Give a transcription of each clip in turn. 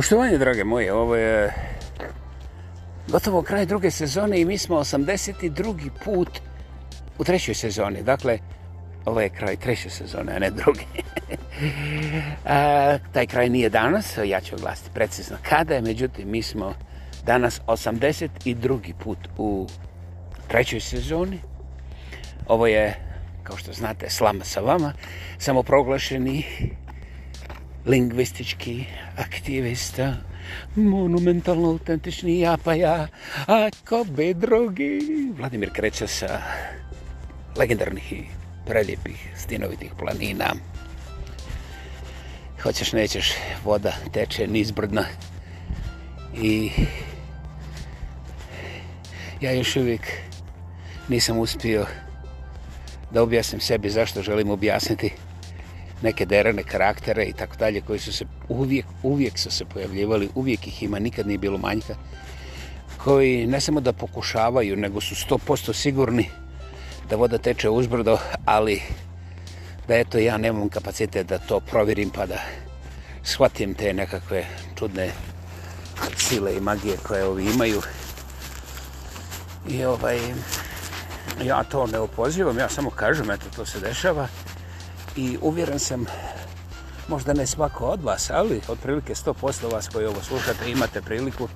Poštovanje, drage moje, ovo je gotovo kraj druge sezone i mi smo 82. put u trećoj sezoni. Dakle, ovo je kraj treće sezone, a ne druge. a, taj kraj nije danas, ja ću oglasiti precizno kada je, međutim, mi smo danas 82. put u trećoj sezoni. Ovo je, kao što znate, slama sa vama, samoproglašeni proglašeni lingvistički aktivista, monumentalno autentični ja pa ja, ako bi drugi. Vladimir kreće sa legendarnih i preljepih stinovitih planina. Hoćeš, nećeš, voda teče nizbrdna i ja još uvijek nisam uspio da objasnim sebi zašto želim objasniti neke derane karaktere i tako dalje koji su se uvijek, uvijek su se pojavljivali, uvijek ih ima, nikad nije bilo manjka, koji ne samo da pokušavaju, nego su 100% sigurni da voda teče uzbrdo, ali da eto ja nemam kapacitet da to provjerim pa da shvatim te nekakve čudne sile i magije koje ovi imaju. I ovaj, ja to ne opozivam, ja samo kažem, eto to se dešava i uvjeren sam, možda ne svako od vas, ali otprilike 100% vas koji ovo slušate imate priliku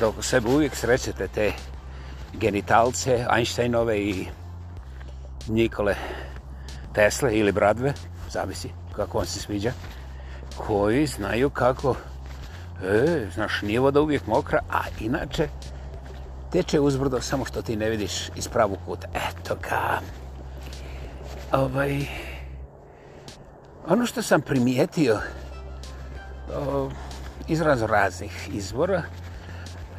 da oko sebe uvijek srećete te genitalce Einsteinove i Nikole Tesle ili Bradve, zavisi kako vam se sviđa, koji znaju kako, e, znaš, nije voda uvijek mokra, a inače, teče uzbrdo samo što ti ne vidiš iz pravog kuta. Eto ga. Ovaj, Ono što sam primijetio izrazo raznih izvora,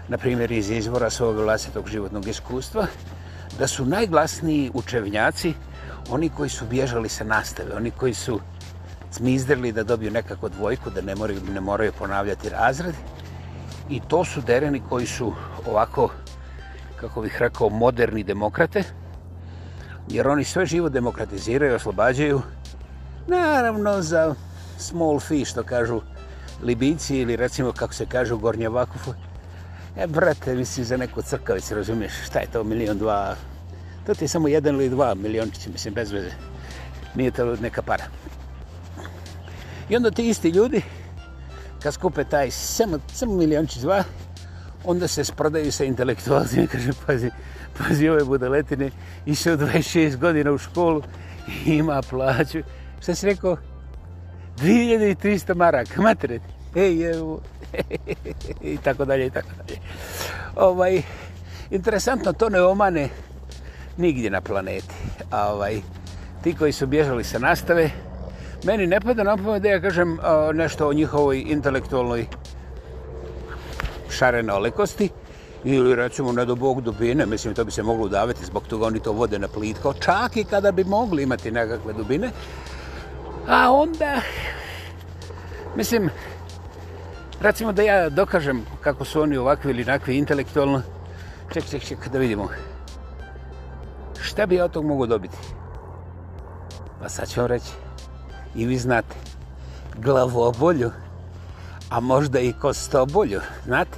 na primjer iz izvora svog vlastitog životnog iskustva, da su najglasniji učevnjaci oni koji su bježali sa nastave, oni koji su smizdrili da dobiju nekako dvojku, da ne moraju, ne moraju ponavljati razred. I to su dereni koji su ovako, kako bih rekao, moderni demokrate, jer oni sve živo demokratiziraju, oslobađaju, Naravno, za small fish, što kažu libici ili recimo kako se kaže u Gornje Vakufu. E, brate, mislim za neku crkavicu, razumiješ, šta je to milion dva? To ti je samo jedan ili dva miliončića, mislim, bez veze. Nije to neka para. I onda ti isti ljudi, kad skupe taj samo, samo milionči dva, onda se sprodaju sa intelektualcima, kaže, pazi, pazi ove budaletine, išao 26 godina u školu i ima plaću. Šta si rekao? 2300 maraka, matere. Ej, evo. I tako dalje, i tako dalje. Ovaj, interesantno, to ne omane nigdje na planeti. A ovaj, ti koji su bježali sa nastave, meni ne pada na pamet da ja kažem o, nešto o njihovoj intelektualnoj šarenolikosti ili recimo ne do bog dubine, mislim to bi se moglo udaviti zbog toga oni to vode na plitko, čak i kada bi mogli imati nekakve dubine, A onda, mislim, recimo da ja dokažem kako su oni ovakvi ili nakvi intelektualno. Ček, ček, ček, da vidimo. Šta bi ja od toga mogu dobiti? Pa sad ću vam reći. I vi znate, glavobolju, a možda i kostobolju, znate?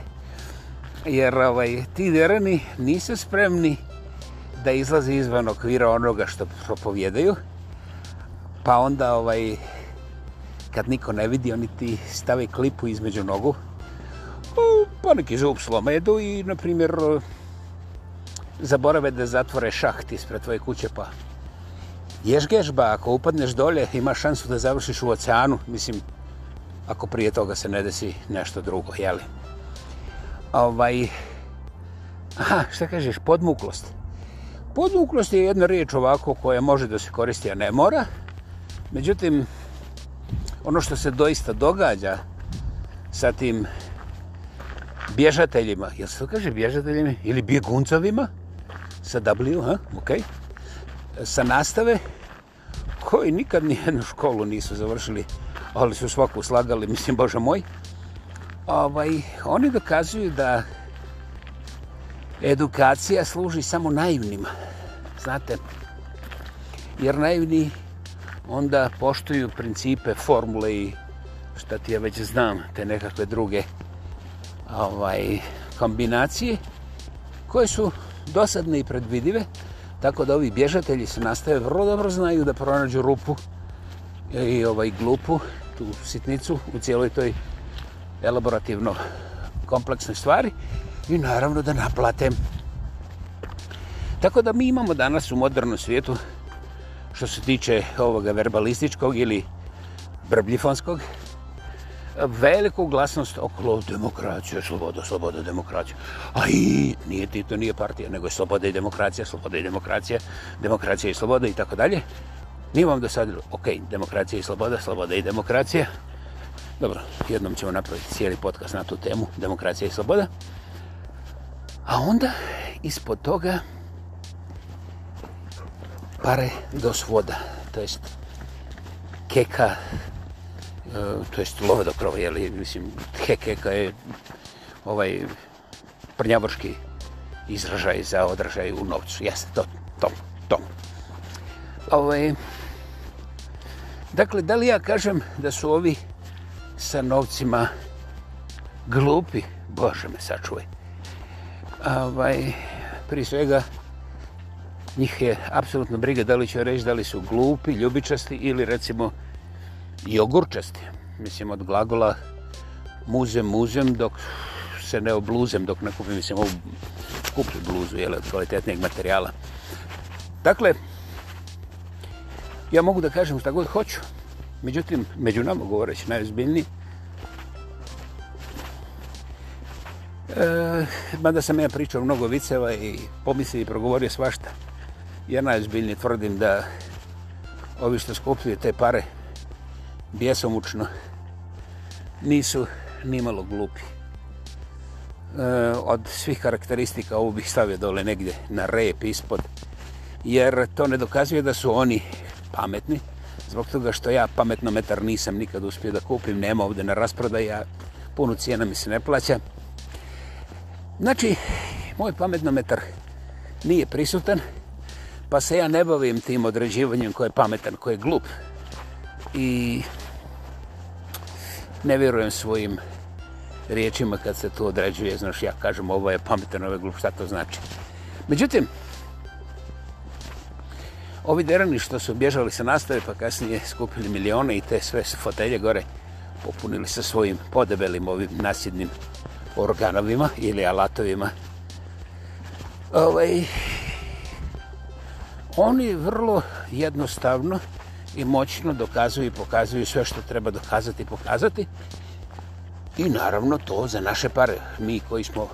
Jer ovaj, ti vjereni nisu spremni da izlazi izvan okvira onoga što propovjedaju, pa onda ovaj kad niko ne vidi, oni ti stave klipu između nogu, pa neki zub slomedu i, na primjer, zaborave da zatvore šaht ispred tvoje kuće, pa ješ gežba, ako upadneš dolje, ima šansu da završiš u oceanu, mislim, ako prije toga se ne desi nešto drugo, jeli? Ovaj, aha, šta kažeš, podmuklost. Podmuklost je jedna riječ ovako koja može da se koristi, a ne mora, Međutim, ono što se doista događa sa tim bježateljima, jel se to kaže bježateljima ili bjeguncovima sa W, ha? ok, sa nastave koji nikad nijednu školu nisu završili, ali su svaku slagali, mislim, Bože moj, ovaj, oni dokazuju da edukacija služi samo naivnima. Znate, jer naivni onda poštuju principe, formule i šta ti ja već znam, te nekakve druge ovaj, kombinacije koje su dosadne i predvidive, tako da ovi bježatelji se nastave vrlo dobro znaju da pronađu rupu i ovaj glupu, tu sitnicu u cijeloj toj elaborativno kompleksnoj stvari i naravno da naplatem. Tako da mi imamo danas u modernom svijetu što se tiče ovoga verbalističkog ili brbljifonskog, veliku glasnost okolo demokracije, sloboda, sloboda, demokracija. A i nije ti to nije partija, nego je sloboda i demokracija, sloboda i demokracija, demokracija i sloboda i tako dalje. Nije vam dosadilo, ok, demokracija i sloboda, sloboda i demokracija. Dobro, jednom ćemo napraviti cijeli podcast na tu temu, demokracija i sloboda. A onda, ispod toga, pare do svoda, to jest keka, e, to jest lova do krova, jeli, mislim, he keka je ovaj prnjavorski izražaj za odražaj u novcu, jeste to, to, to. Ovaj, dakle, da li ja kažem da su ovi sa novcima glupi? Bože me sačuje. Ovaj, prije svega, njih je apsolutno briga da li će reći da li su glupi, ljubičasti ili recimo jogurčasti. Mislim od glagola muzem, muzem dok se ne obluzem, dok ne kupim, mislim ovu kuplju bluzu, jel, od kvalitetnijeg materijala. Dakle, ja mogu da kažem šta god hoću, međutim, među nama govoreći najozbiljniji, E, mada sam ja pričao mnogo viceva i pomislio i progovorio svašta. Jer najzbiljnije tvrdim da ovi što skupljuju te pare bjesomučno nisu nimalo glupi. E, od svih karakteristika ovo bih stavio dole negdje na rep ispod. Jer to ne dokazuje da su oni pametni. Zbog toga što ja pametno metar nisam nikad uspio da kupim, nema ovdje na rasprodaja, punu cijena mi se ne plaća. Znači, moj pametno metar nije prisutan, pa se ja ne bavim tim određivanjem koje je pametan, koje je glup i ne vjerujem svojim riječima kad se to određuje, znaš, ja kažem ovo je pametan, ovo je glup, šta to znači? Međutim, ovi derani što su bježali sa nastave pa kasnije skupili milijone i te sve fotelje gore popunili sa svojim podebelim ovim nasjednim organovima ili alatovima. Ovaj, oni vrlo jednostavno i moćno dokazuju i pokazuju sve što treba dokazati i pokazati. I naravno to za naše pare, mi koji smo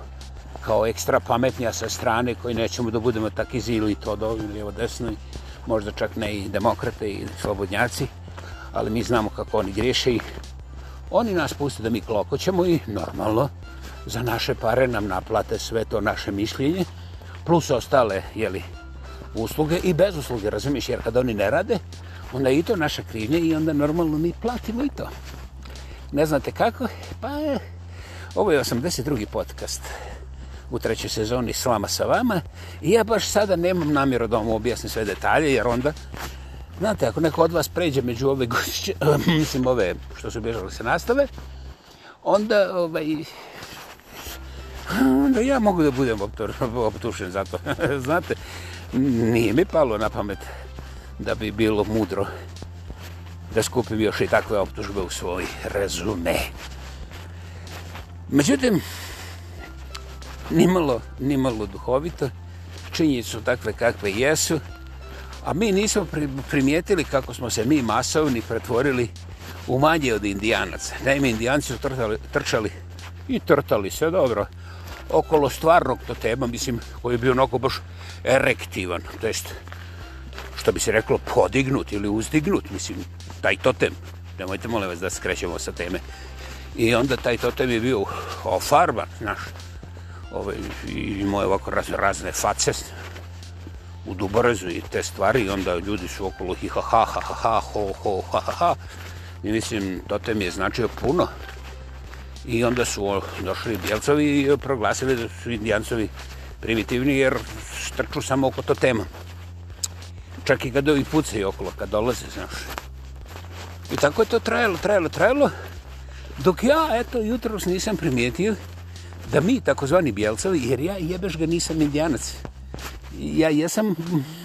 kao ekstra pametnija sa strane, koji nećemo da budemo tak iz ili to do ili ovo desno, možda čak ne i demokrate i slobodnjaci, ali mi znamo kako oni griješe ih. Oni nas puste da mi klokoćemo i normalno za naše pare nam naplate sve to naše mišljenje, plus ostale, jeli, li, usluge i bez usluge, razumiješ, jer kada oni ne rade, onda je i to naša krivnja i onda normalno mi platimo i to. Ne znate kako? Pa, ovo je 82. podcast u trećoj sezoni Slama sa vama i ja baš sada nemam namjeru da vam objasnim sve detalje, jer onda, znate, ako neko od vas pređe među ove gošće, mislim ove što su bježali se nastave, onda, ovaj, onda ja mogu da budem optur, optušen za to. znate, nije mi palo na pamet da bi bilo mudro da skupim još i takve optužbe u svoj rezume. Međutim, nimalo, nimalo duhovito, činjenice su takve kakve jesu, a mi nismo primijetili kako smo se mi masovni pretvorili u manje od indijanaca. Naime, indijanci su trtali, trčali i trtali se dobro, okolo stvarnog to tema, mislim, koji je bio onako baš erektivan, to jest, što bi se reklo, podignut ili uzdignut, mislim, taj totem. Nemojte, molim vas, da skrećemo sa teme. I onda taj totem je bio ofarban, znaš, ovaj, imao je ovako razne, razne face, u Dubrezu i te stvari i onda ljudi su okolo hi ha ha ha ha ho ho ha ha ha i mislim to te mi je značio puno I onda su došli bijelcovi i proglasili da su indijancovi primitivni jer strču samo oko to tema. Čak i kad ovi pucaju okolo, kad dolaze, znaš. I tako je to trajalo, trajalo, trajalo. Dok ja, eto, jutro nisam primijetio da mi, takozvani bijelcovi, jer ja jebeš ga nisam indijanac. Ja jesam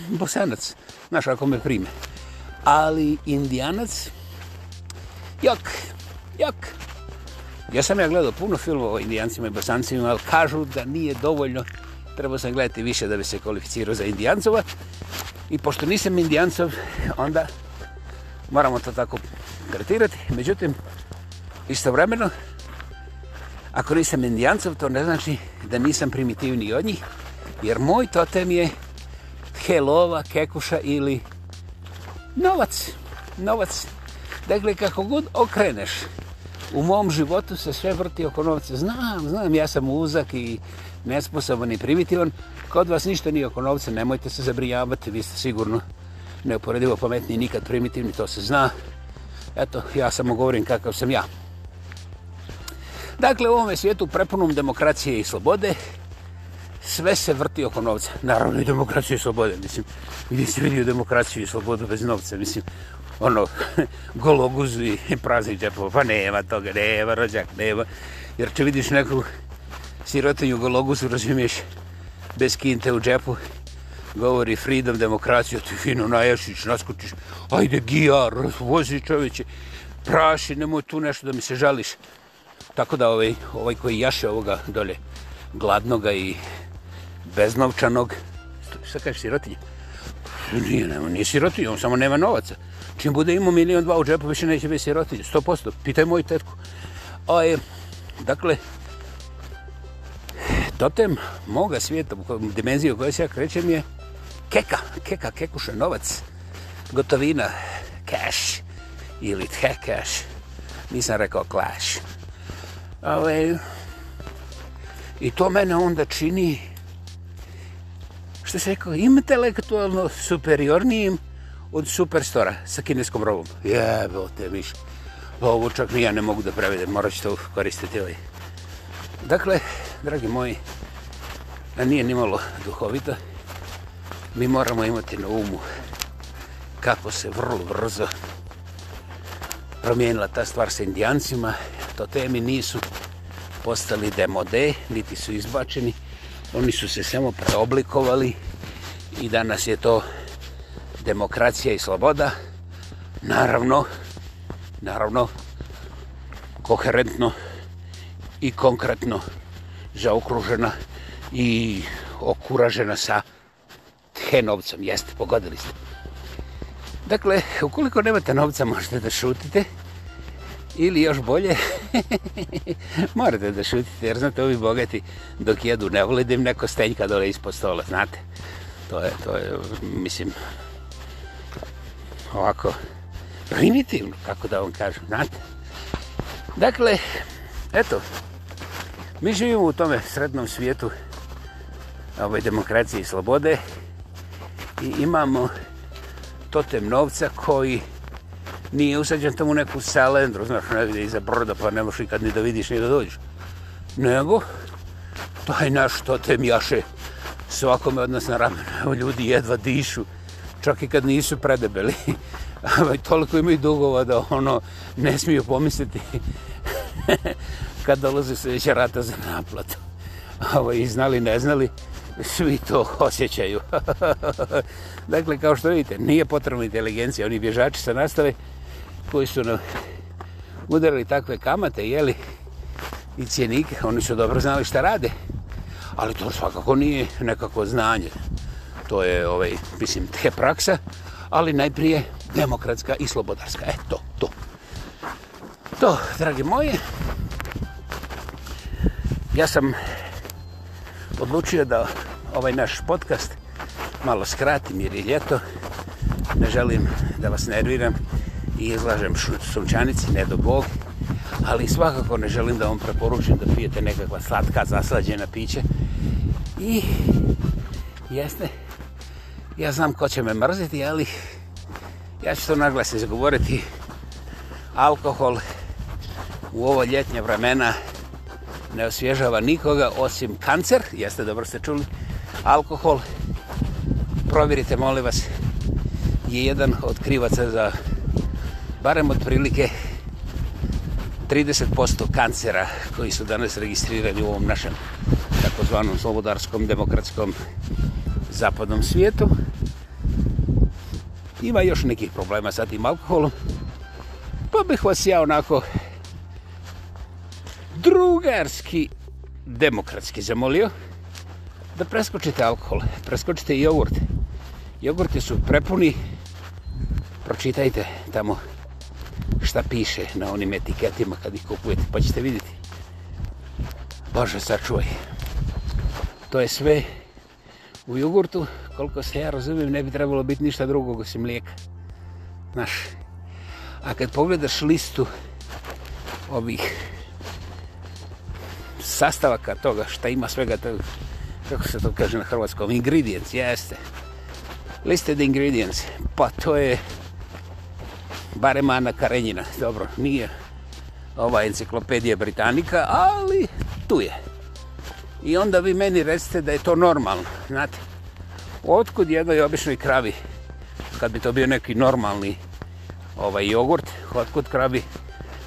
bosanac, znaš ako me prime. Ali indijanac, jok, jok. Ja sam ja gledao puno filmova o indijancima i bosancima, ali kažu da nije dovoljno. Treba sam gledati više da bi se kvalificirao za indijancova. I pošto nisam indijancov, onda moramo to tako kretirati. Međutim, istovremeno, ako nisam indijancov, to ne znači da nisam primitivni od njih, jer moj totem je helova, kekuša ili novac. Novac. Dakle, kako god okreneš, u mom životu se sve vrti oko novca. Znam, znam, ja sam uzak i nesposoban i primitivan. Kod vas ništa nije oko novca, nemojte se zabrijavati, vi ste sigurno neuporedivo pametni i nikad primitivni, to se zna. Eto, ja samo govorim kakav sam ja. Dakle, u ovome svijetu prepunom demokracije i slobode, sve se vrti oko novca. Naravno i demokraciju i slobode, mislim. Gdje si vidio demokraciju i slobodu bez novca, mislim. Ono, gologuzu i prazni džepo, pa nema toga, nema rođak, nema. Jer če vidiš neku sirotinju gologuzu, razumiješ, bez kinte u džepu, govori freedom, demokracija, ti fino naješiš, naskučiš, ajde gijar, vozi čoveče, praši, nemoj tu nešto da mi se žališ. Tako da ovaj, ovaj koji jaše ovoga dolje, gladnoga i beznovčanog. Šta kažeš, sirotinje? Nije, nema, nije sirotinje, on samo nema novaca. Čim bude imao milion dva u džepu, više neće biti sirotinje, sto posto. Pitaj moju tetku. O, je, dakle, totem moga svijeta, dimenzija u kojoj se ja krećem je keka, keka, kekuša, novac, gotovina, cash ili tche cash. Nisam rekao clash. Ove, ovaj, I to mene onda čini što se rekao, intelektualno superiornijim od superstora sa kineskom robom. Jebo te miš. Pa ovo čak ni ja ne mogu da prevedem, morat ću to koristiti ovaj. Dakle, dragi moji, da nije ni malo duhovito, mi moramo imati na umu kako se vrlo brzo promijenila ta stvar sa indijancima. To temi nisu postali demode, niti su izbačeni, oni su se samo preoblikovali i danas je to demokracija i sloboda naravno naravno koherentno i konkretno zaokružena i okuražena sa tenovcem jeste pogodili ste dakle ukoliko nemate novca možete da šutite ili još bolje, morate da šutite, jer znate, ovi bogati dok jedu ne vole da im neko stenjka dole ispod stola, znate. To je, to je, mislim, ovako, primitivno, kako da vam kažem, znate. Dakle, eto, mi živimo u tome srednom svijetu ovaj, demokracije i slobode i imamo totem novca koji nije usađen tamo neku selendru, znaš, ne vidi iza broda, pa ne možeš nikad ni da vidiš, ni da dođeš. Nego, taj naš totem jaše svakome od nas na ramenu. Evo, ljudi jedva dišu, čak i kad nisu predebeli. toliko imaju dugova da ono ne smiju pomisliti kad dolaze sljedeća rata za naplatu. Ovo, I znali, ne znali, svi to osjećaju. dakle, kao što vidite, nije potrebna inteligencija, oni bježači se nastave, koji su nam udarali takve kamate, jeli, i cijenike, oni su dobro znali šta rade. Ali to svakako nije nekako znanje. To je, ovaj, mislim, te praksa, ali najprije demokratska i slobodarska. E, to, to. To, dragi moji, ja sam odlučio da ovaj naš podcast malo skratim jer je ljeto. Ne želim da vas nerviram i izlažem šut sunčanici, ne do bog, ali svakako ne želim da vam preporučim da pijete nekakva slatka, zaslađena piće. I jesne, ja znam ko će me mrziti, ali ja ću to naglasno izgovoriti. Alkohol u ovo ljetnje vremena ne osvježava nikoga osim kancer, jeste dobro ste čuli, alkohol, provjerite molim vas, je jedan od krivaca za barem otprilike 30% kancera koji su danas registrirani u ovom našem takozvanom slobodarskom, demokratskom zapadnom svijetu. Ima još nekih problema sa tim alkoholom. Pa bih vas ja onako drugarski demokratski zamolio da preskočite alkohol, preskočite jogurt. Jogurti su prepuni, pročitajte tamo šta piše na onim etiketima kad ih kupujete, pa ćete vidjeti. Bože, sačuvaj. To je sve u jogurtu. Koliko se ja razumijem, ne bi trebalo biti ništa drugog osim mlijeka. Znaš, a kad pogledaš listu ovih sastavaka toga, šta ima svega to, kako se to kaže na hrvatskom, ingredients, jeste. Listed ingredients, pa to je barem Ana Karenjina. Dobro, nije ova enciklopedija Britanika, ali tu je. I onda vi meni recite da je to normalno. Znate, otkud jednoj običnoj kravi, kad bi to bio neki normalni ovaj jogurt, otkud kravi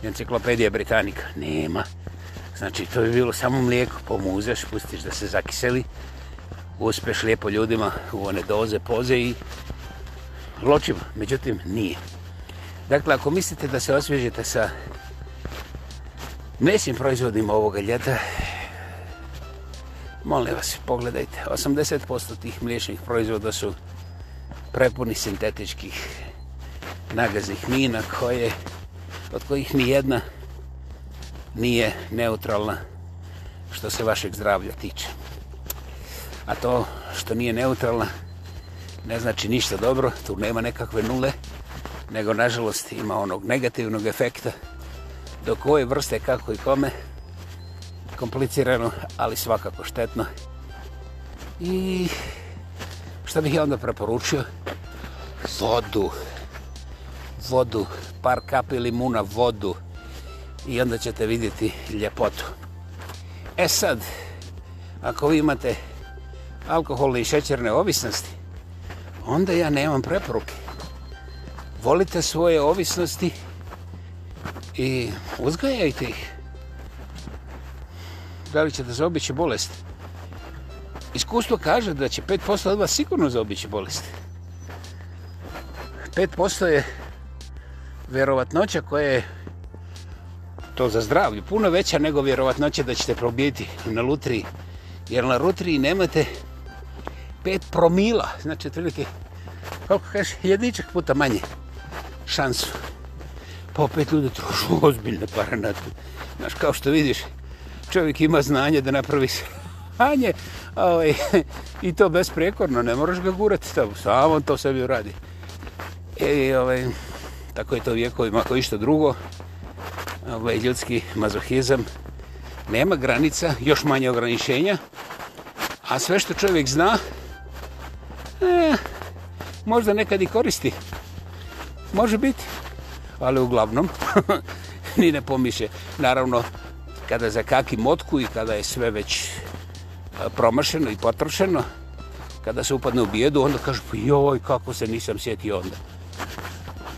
enciklopedija Britanika? Nema. Znači, to bi bilo samo mlijeko, pomuzeš, pustiš da se zakiseli, uspeš lijepo ljudima u one doze, poze i ločima. Međutim, nije. Nije. Dakle, ako mislite da se osvježite sa mesnim proizvodima ovoga ljeta, molim vas, pogledajte. 80% tih mliječnih proizvoda su prepuni sintetičkih nagaznih mina koje, od kojih ni jedna nije neutralna što se vašeg zdravlja tiče. A to što nije neutralna ne znači ništa dobro, tu nema nekakve nule, nego nažalost ima onog negativnog efekta do koje vrste, kako i kome, komplicirano, ali svakako štetno. I što bih ja onda preporučio? Vodu. Vodu. Par kapi limuna vodu. I onda ćete vidjeti ljepotu. E sad, ako vi imate alkoholne i šećerne ovisnosti, onda ja nemam preporuke volite svoje ovisnosti i uzgajajte ih. Da li ćete zaobići bolest? Iskustvo kaže da će 5% od vas sigurno zaobići bolest. 5% je vjerovatnoća koja je to za zdravlje puno veća nego vjerovatnoća da ćete probijeti na lutriji. Jer na lutriji nemate 5 promila, znači otprilike koliko kažeš, jedničak puta manje šansu. Pa opet ljudi trošu ozbiljne pare na to. Znaš, kao što vidiš, čovjek ima znanje da napravi sranje, ovaj, i to besprekorno, ne moraš ga gurati, tamo, samo on to sebi uradi. E, ovaj, tako je to vjekovima, ako išto drugo, ovaj, ljudski mazohizam, nema granica, još manje ograničenja, a sve što čovjek zna, e, možda nekad i koristi. Može biti, ali uglavnom, ni ne pomiše. Naravno, kada zakaki motku i kada je sve već e, promašeno i potrošeno, kada se upadne u bijedu, onda kaže, pa joj, kako se nisam sjetio onda.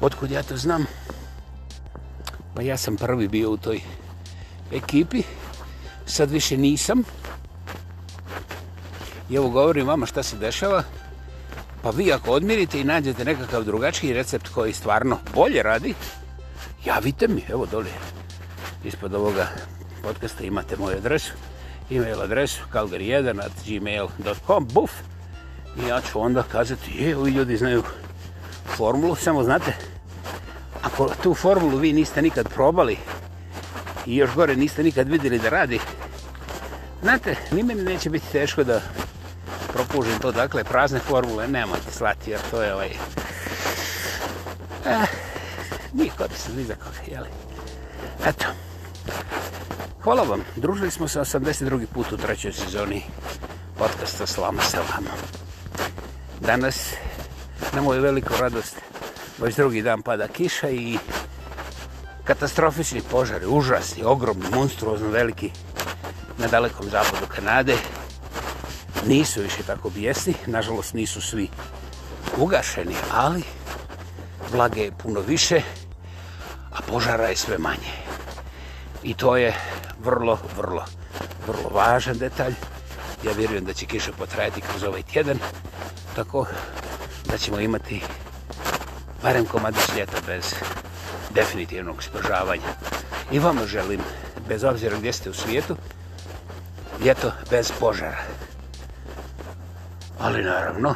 Otkud ja to znam? Pa ja sam prvi bio u toj ekipi, sad više nisam. I evo govorim vama šta se dešava. Uh, Pa vi ako odmirite i nađete nekakav drugački recept koji stvarno bolje radi, javite mi, evo dole, ispod ovoga podcasta imate moju adresu, e-mail adresu calgary1.gmail.com, buf, i ja ću onda kazati, je, ovi ljudi znaju formulu, samo znate, ako tu formulu vi niste nikad probali i još gore niste nikad vidjeli da radi, znate, nime mi neće biti teško da prokužim to, dakle, prazne formule, nemojte slati, jer to je ovaj... Eh, nije korisno, ni za koga, jeli? Eto. Hvala vam, družili smo se 82. put u trećoj sezoni podcasta Slama se vama. Danas, na moju veliku radost, već drugi dan pada kiša i katastrofični požari, užasni, ogromni, monstruozno veliki na dalekom zapadu Kanade nisu više tako bijesni, nažalost nisu svi ugašeni, ali vlage je puno više, a požara je sve manje. I to je vrlo, vrlo, vrlo važan detalj. Ja vjerujem da će kiša potrajati kroz ovaj tjedan, tako da ćemo imati barem komadić ljeta bez definitivnog spržavanja. I vam želim, bez obzira gdje ste u svijetu, ljeto bez požara. Ali naravno,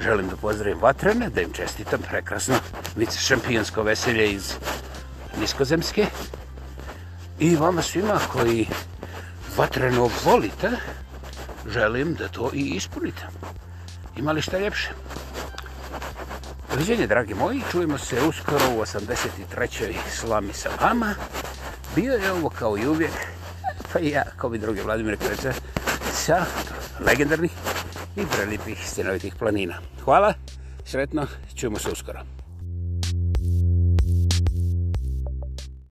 želim da pozdravim vatrene, da im čestitam prekrasno vice šampijonsko veselje iz Niskozemske. I vama svima koji vatreno volite, želim da to i ispunite. Ima li šta ljepše? Viđenje, dragi moji, čujemo se uskoro u 83. slami sa vama. Bio je ovo kao i uvijek, pa i ja, kao bi drugi Vladimir Kreca, sa legendarnih i prelipih stjenovitih planina. Hvala, sretno, čujemo se uskoro.